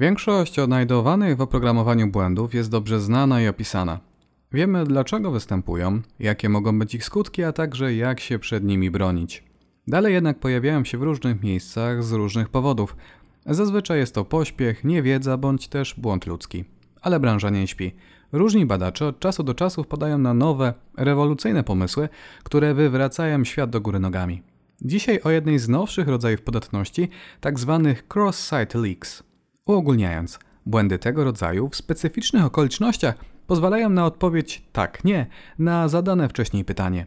Większość odnajdowanych w oprogramowaniu błędów jest dobrze znana i opisana. Wiemy dlaczego występują, jakie mogą być ich skutki, a także jak się przed nimi bronić. Dalej jednak pojawiają się w różnych miejscach z różnych powodów. Zazwyczaj jest to pośpiech, niewiedza bądź też błąd ludzki. Ale branża nie śpi. Różni badacze od czasu do czasu wpadają na nowe, rewolucyjne pomysły, które wywracają świat do góry nogami. Dzisiaj o jednej z nowszych rodzajów podatności, tak zwanych cross-site leaks. Uogólniając, błędy tego rodzaju w specyficznych okolicznościach pozwalają na odpowiedź tak, nie na zadane wcześniej pytanie.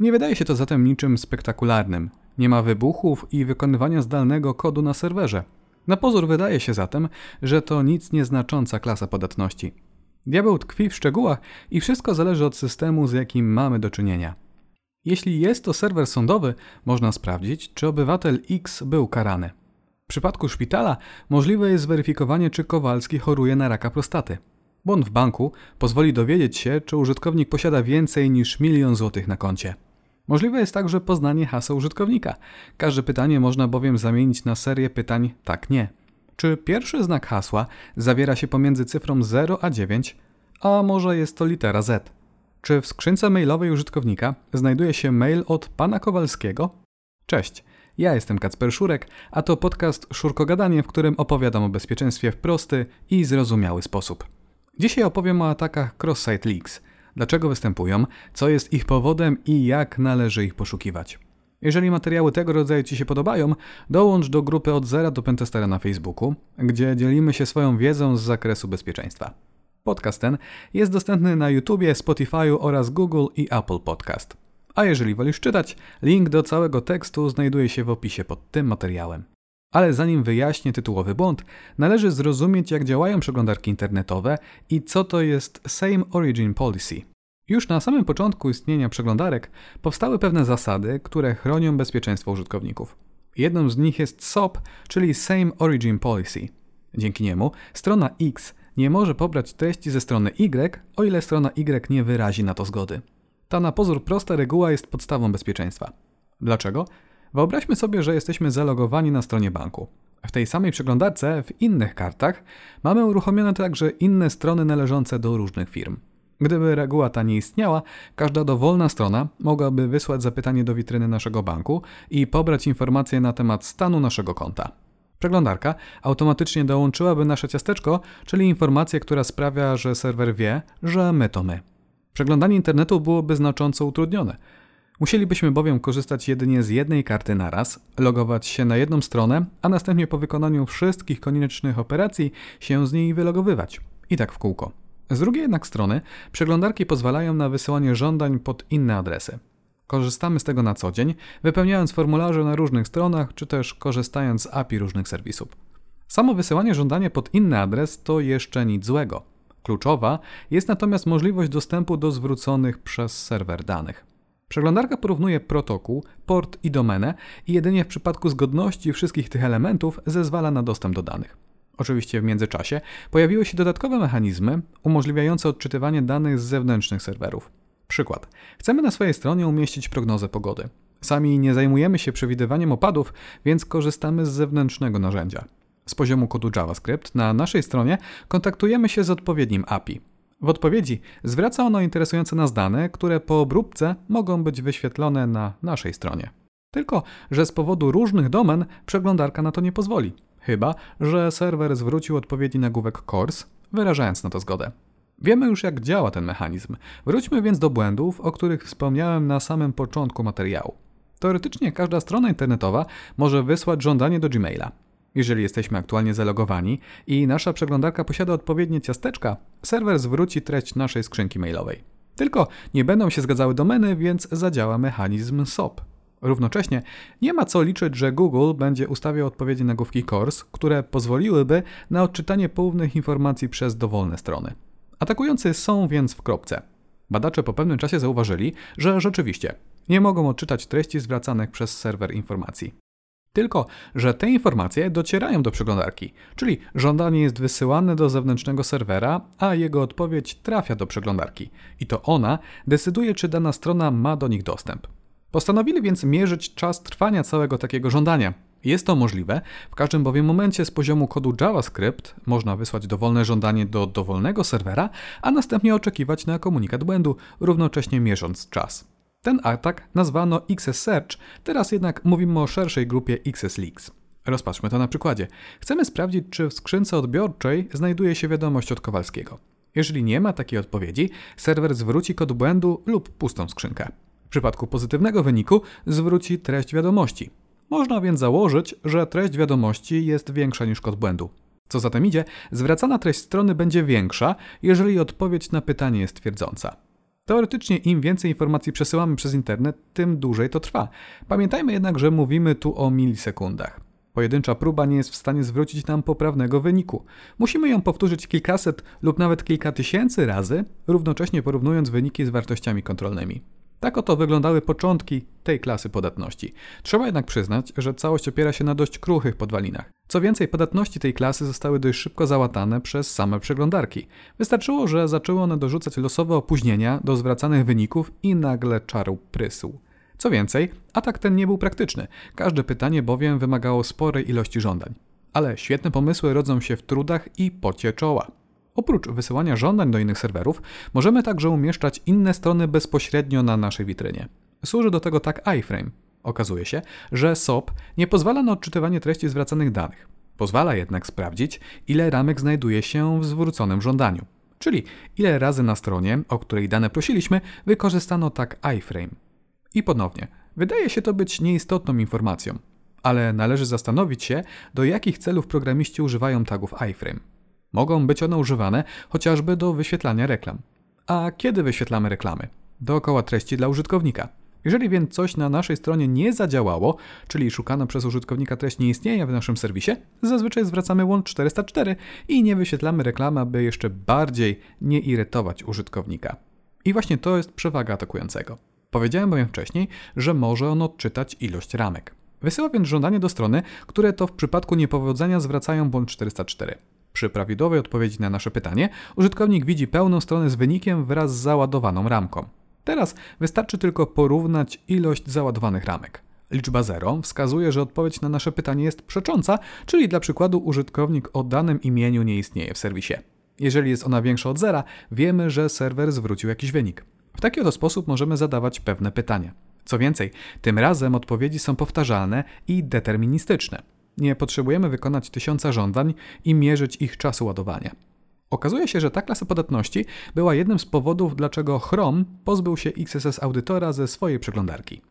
Nie wydaje się to zatem niczym spektakularnym. Nie ma wybuchów i wykonywania zdalnego kodu na serwerze. Na pozór wydaje się zatem, że to nic nieznacząca klasa podatności. Diabeł tkwi w szczegółach i wszystko zależy od systemu, z jakim mamy do czynienia. Jeśli jest to serwer sądowy, można sprawdzić, czy obywatel X był karany. W przypadku szpitala możliwe jest zweryfikowanie, czy Kowalski choruje na raka prostaty. Błąd w banku pozwoli dowiedzieć się, czy użytkownik posiada więcej niż milion złotych na koncie. Możliwe jest także poznanie haseł użytkownika. Każde pytanie można bowiem zamienić na serię pytań tak-nie. Czy pierwszy znak hasła zawiera się pomiędzy cyfrą 0 a 9, a może jest to litera Z? Czy w skrzynce mailowej użytkownika znajduje się mail od pana Kowalskiego? Cześć, ja jestem Kacper Szurek, a to podcast Szurkogadanie, w którym opowiadam o bezpieczeństwie w prosty i zrozumiały sposób. Dzisiaj opowiem o atakach cross-site leaks, dlaczego występują, co jest ich powodem i jak należy ich poszukiwać. Jeżeli materiały tego rodzaju Ci się podobają, dołącz do grupy od zera do Pentestera na Facebooku, gdzie dzielimy się swoją wiedzą z zakresu bezpieczeństwa. Podcast ten jest dostępny na YouTubie, Spotify'u oraz Google i Apple Podcast. A jeżeli wolisz czytać, link do całego tekstu znajduje się w opisie pod tym materiałem. Ale zanim wyjaśnię tytułowy błąd, należy zrozumieć, jak działają przeglądarki internetowe i co to jest Same Origin Policy. Już na samym początku istnienia przeglądarek powstały pewne zasady, które chronią bezpieczeństwo użytkowników. Jedną z nich jest SOP, czyli Same Origin Policy. Dzięki niemu strona X nie może pobrać treści ze strony Y, o ile strona Y nie wyrazi na to zgody. Ta na pozór prosta reguła jest podstawą bezpieczeństwa. Dlaczego? Wyobraźmy sobie, że jesteśmy zalogowani na stronie banku. W tej samej przeglądarce, w innych kartach, mamy uruchomione także inne strony należące do różnych firm. Gdyby reguła ta nie istniała, każda dowolna strona mogłaby wysłać zapytanie do witryny naszego banku i pobrać informacje na temat stanu naszego konta. Przeglądarka automatycznie dołączyłaby nasze ciasteczko, czyli informację, która sprawia, że serwer wie, że my to my. Przeglądanie internetu byłoby znacząco utrudnione. Musielibyśmy bowiem korzystać jedynie z jednej karty naraz, logować się na jedną stronę, a następnie po wykonaniu wszystkich koniecznych operacji się z niej wylogowywać. I tak w kółko. Z drugiej jednak strony, przeglądarki pozwalają na wysyłanie żądań pod inne adresy. Korzystamy z tego na co dzień, wypełniając formularze na różnych stronach, czy też korzystając z API różnych serwisów. Samo wysyłanie żądania pod inny adres to jeszcze nic złego. Kluczowa jest natomiast możliwość dostępu do zwróconych przez serwer danych. Przeglądarka porównuje protokół, port i domenę i jedynie w przypadku zgodności wszystkich tych elementów zezwala na dostęp do danych. Oczywiście w międzyczasie pojawiły się dodatkowe mechanizmy umożliwiające odczytywanie danych z zewnętrznych serwerów. Przykład. Chcemy na swojej stronie umieścić prognozę pogody. Sami nie zajmujemy się przewidywaniem opadów, więc korzystamy z zewnętrznego narzędzia. Z poziomu kodu JavaScript na naszej stronie kontaktujemy się z odpowiednim API. W odpowiedzi zwraca ono interesujące nas dane, które po obróbce mogą być wyświetlone na naszej stronie. Tylko, że z powodu różnych domen przeglądarka na to nie pozwoli. Chyba, że serwer zwrócił odpowiedni nagłówek CORS, wyrażając na to zgodę. Wiemy już, jak działa ten mechanizm. Wróćmy więc do błędów, o których wspomniałem na samym początku materiału. Teoretycznie każda strona internetowa może wysłać żądanie do Gmaila. Jeżeli jesteśmy aktualnie zalogowani i nasza przeglądarka posiada odpowiednie ciasteczka, serwer zwróci treść naszej skrzynki mailowej. Tylko nie będą się zgadzały domeny, więc zadziała mechanizm SOP. Równocześnie nie ma co liczyć, że Google będzie ustawiał odpowiednie nagłówki CORS, które pozwoliłyby na odczytanie poufnych informacji przez dowolne strony. Atakujący są więc w kropce. Badacze po pewnym czasie zauważyli, że rzeczywiście nie mogą odczytać treści zwracanych przez serwer informacji. Tylko, że te informacje docierają do przeglądarki, czyli żądanie jest wysyłane do zewnętrznego serwera, a jego odpowiedź trafia do przeglądarki i to ona decyduje, czy dana strona ma do nich dostęp. Postanowili więc mierzyć czas trwania całego takiego żądania. Jest to możliwe, w każdym bowiem momencie z poziomu kodu JavaScript można wysłać dowolne żądanie do dowolnego serwera, a następnie oczekiwać na komunikat błędu, równocześnie mierząc czas. Ten atak nazwano XS Search, teraz jednak mówimy o szerszej grupie XS Leaks. Rozpatrzmy to na przykładzie. Chcemy sprawdzić, czy w skrzynce odbiorczej znajduje się wiadomość od Kowalskiego. Jeżeli nie ma takiej odpowiedzi, serwer zwróci kod błędu lub pustą skrzynkę. W przypadku pozytywnego wyniku zwróci treść wiadomości. Można więc założyć, że treść wiadomości jest większa niż kod błędu. Co za tym idzie, zwracana treść strony będzie większa, jeżeli odpowiedź na pytanie jest twierdząca. Teoretycznie im więcej informacji przesyłamy przez internet, tym dłużej to trwa. Pamiętajmy jednak, że mówimy tu o milisekundach. Pojedyncza próba nie jest w stanie zwrócić nam poprawnego wyniku. Musimy ją powtórzyć kilkaset lub nawet kilka tysięcy razy, równocześnie porównując wyniki z wartościami kontrolnymi. Tak oto wyglądały początki tej klasy podatności. Trzeba jednak przyznać, że całość opiera się na dość kruchych podwalinach. Co więcej, podatności tej klasy zostały dość szybko załatane przez same przeglądarki. Wystarczyło, że zaczęły one dorzucać losowe opóźnienia do zwracanych wyników i nagle czarł prysł. Co więcej, atak ten nie był praktyczny. Każde pytanie bowiem wymagało sporej ilości żądań. Ale świetne pomysły rodzą się w trudach i pocie czoła. Oprócz wysyłania żądań do innych serwerów, możemy także umieszczać inne strony bezpośrednio na naszej witrynie. Służy do tego tak iframe. Okazuje się, że SOP nie pozwala na odczytywanie treści zwracanych danych. Pozwala jednak sprawdzić, ile ramek znajduje się w zwróconym żądaniu. Czyli ile razy na stronie, o której dane prosiliśmy, wykorzystano tak iframe. I ponownie, wydaje się to być nieistotną informacją, ale należy zastanowić się, do jakich celów programiści używają tagów iframe. Mogą być one używane chociażby do wyświetlania reklam. A kiedy wyświetlamy reklamy? Dookoła treści dla użytkownika. Jeżeli więc coś na naszej stronie nie zadziałało, czyli szukana przez użytkownika treść nie istnieje w naszym serwisie, zazwyczaj zwracamy łącz 404 i nie wyświetlamy reklamy, aby jeszcze bardziej nie irytować użytkownika. I właśnie to jest przewaga atakującego. Powiedziałem bowiem wcześniej, że może on odczytać ilość ramek. Wysyła więc żądanie do strony, które to w przypadku niepowodzenia zwracają błąd 404. Przy prawidłowej odpowiedzi na nasze pytanie, użytkownik widzi pełną stronę z wynikiem wraz z załadowaną ramką. Teraz wystarczy tylko porównać ilość załadowanych ramek. Liczba 0 wskazuje, że odpowiedź na nasze pytanie jest przecząca, czyli dla przykładu użytkownik o danym imieniu nie istnieje w serwisie. Jeżeli jest ona większa od zera, wiemy, że serwer zwrócił jakiś wynik. W taki oto sposób możemy zadawać pewne pytania. Co więcej, tym razem odpowiedzi są powtarzalne i deterministyczne. Nie potrzebujemy wykonać tysiąca żądań i mierzyć ich czasu ładowania. Okazuje się, że ta klasa podatności była jednym z powodów, dlaczego Chrome pozbył się XSS Audytora ze swojej przeglądarki.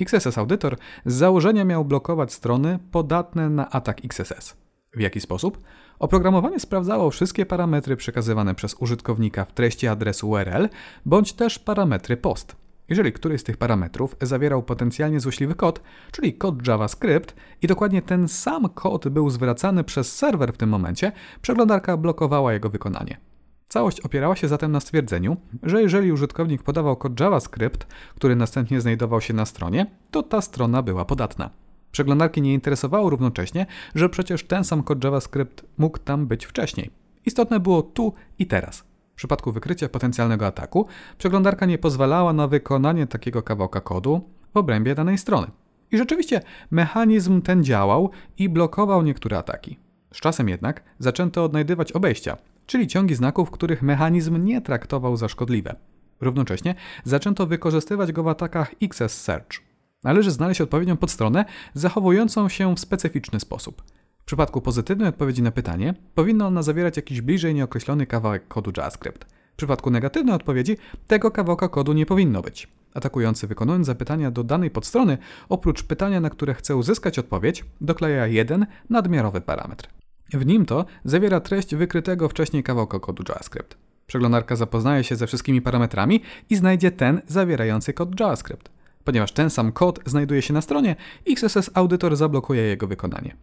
XSS Audytor z założenia miał blokować strony podatne na atak XSS. W jaki sposób? Oprogramowanie sprawdzało wszystkie parametry przekazywane przez użytkownika w treści adresu URL, bądź też parametry POST. Jeżeli któryś z tych parametrów zawierał potencjalnie złośliwy kod, czyli kod JavaScript, i dokładnie ten sam kod był zwracany przez serwer w tym momencie, przeglądarka blokowała jego wykonanie. Całość opierała się zatem na stwierdzeniu, że jeżeli użytkownik podawał kod JavaScript, który następnie znajdował się na stronie, to ta strona była podatna. Przeglądarki nie interesowało równocześnie, że przecież ten sam kod JavaScript mógł tam być wcześniej. Istotne było tu i teraz. Przypadku wykrycia potencjalnego ataku, przeglądarka nie pozwalała na wykonanie takiego kawałka kodu w obrębie danej strony. I rzeczywiście mechanizm ten działał i blokował niektóre ataki. Z czasem jednak zaczęto odnajdywać obejścia, czyli ciągi znaków, których mechanizm nie traktował za szkodliwe. Równocześnie zaczęto wykorzystywać go w atakach XS Search. Należy znaleźć odpowiednią podstronę zachowującą się w specyficzny sposób. W przypadku pozytywnej odpowiedzi na pytanie powinna ona zawierać jakiś bliżej nieokreślony kawałek kodu JavaScript. W przypadku negatywnej odpowiedzi tego kawałka kodu nie powinno być. Atakujący wykonując zapytania do danej podstrony, oprócz pytania, na które chce uzyskać odpowiedź, dokleja jeden nadmiarowy parametr. W nim to zawiera treść wykrytego wcześniej kawałka kodu JavaScript. Przeglądarka zapoznaje się ze wszystkimi parametrami i znajdzie ten zawierający kod JavaScript. Ponieważ ten sam kod znajduje się na stronie, XSS Audytor zablokuje jego wykonanie.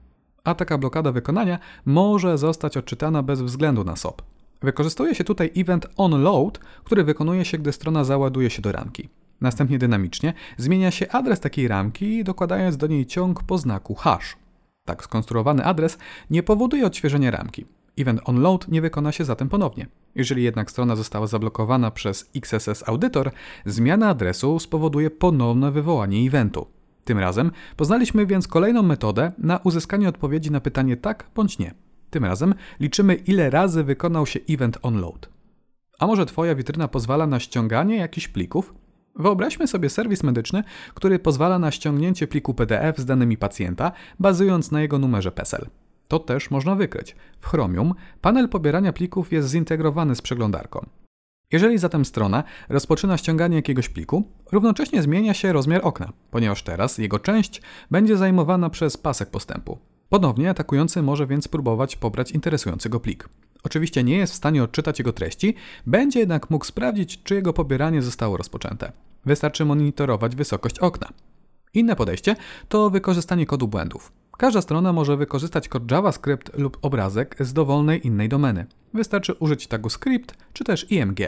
A taka blokada wykonania może zostać odczytana bez względu na SOP. Wykorzystuje się tutaj event onload, który wykonuje się, gdy strona załaduje się do ramki. Następnie dynamicznie zmienia się adres takiej ramki, dokładając do niej ciąg po znaku hash. Tak skonstruowany adres nie powoduje odświeżenia ramki. Event onload nie wykona się zatem ponownie. Jeżeli jednak strona została zablokowana przez XSS Audytor, zmiana adresu spowoduje ponowne wywołanie eventu. Tym razem poznaliśmy więc kolejną metodę na uzyskanie odpowiedzi na pytanie tak bądź nie. Tym razem liczymy ile razy wykonał się event onload. A może Twoja witryna pozwala na ściąganie jakichś plików? Wyobraźmy sobie serwis medyczny, który pozwala na ściągnięcie pliku PDF z danymi pacjenta, bazując na jego numerze PESEL. To też można wykryć. W Chromium panel pobierania plików jest zintegrowany z przeglądarką. Jeżeli zatem strona rozpoczyna ściąganie jakiegoś pliku, równocześnie zmienia się rozmiar okna, ponieważ teraz jego część będzie zajmowana przez pasek postępu. Ponownie atakujący może więc próbować pobrać interesujący go plik. Oczywiście nie jest w stanie odczytać jego treści, będzie jednak mógł sprawdzić, czy jego pobieranie zostało rozpoczęte. Wystarczy monitorować wysokość okna. Inne podejście to wykorzystanie kodu błędów. Każda strona może wykorzystać kod JavaScript lub obrazek z dowolnej innej domeny. Wystarczy użyć tagu script czy też img.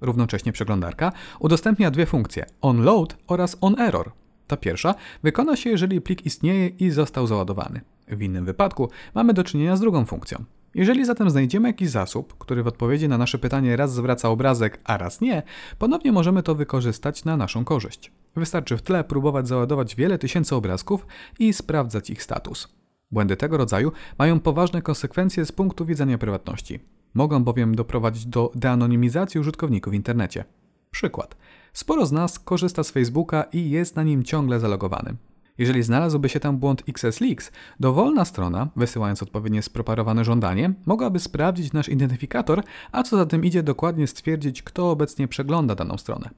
Równocześnie przeglądarka udostępnia dwie funkcje: onload oraz onerror. Ta pierwsza wykona się, jeżeli plik istnieje i został załadowany. W innym wypadku mamy do czynienia z drugą funkcją. Jeżeli zatem znajdziemy jakiś zasób, który w odpowiedzi na nasze pytanie raz zwraca obrazek, a raz nie, ponownie możemy to wykorzystać na naszą korzyść. Wystarczy w tle próbować załadować wiele tysięcy obrazków i sprawdzać ich status. Błędy tego rodzaju mają poważne konsekwencje z punktu widzenia prywatności. Mogą bowiem doprowadzić do deanonimizacji użytkowników w internecie. Przykład. Sporo z nas korzysta z Facebooka i jest na nim ciągle zalogowany. Jeżeli znalazłby się tam błąd XSLeaks, dowolna strona, wysyłając odpowiednio spreparowane żądanie, mogłaby sprawdzić nasz identyfikator, a co za tym idzie dokładnie stwierdzić, kto obecnie przegląda daną stronę.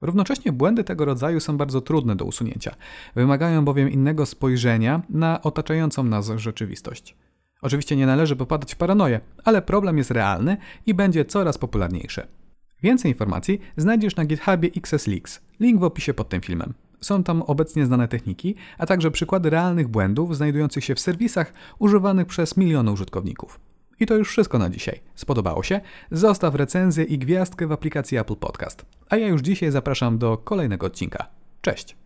Równocześnie błędy tego rodzaju są bardzo trudne do usunięcia, wymagają bowiem innego spojrzenia na otaczającą nas rzeczywistość. Oczywiście nie należy popadać w paranoję, ale problem jest realny i będzie coraz popularniejszy. Więcej informacji znajdziesz na GitHubie XSLeaks, link w opisie pod tym filmem. Są tam obecnie znane techniki, a także przykłady realnych błędów znajdujących się w serwisach używanych przez miliony użytkowników. I to już wszystko na dzisiaj. Spodobało się? Zostaw recenzję i gwiazdkę w aplikacji Apple Podcast. A ja już dzisiaj zapraszam do kolejnego odcinka. Cześć!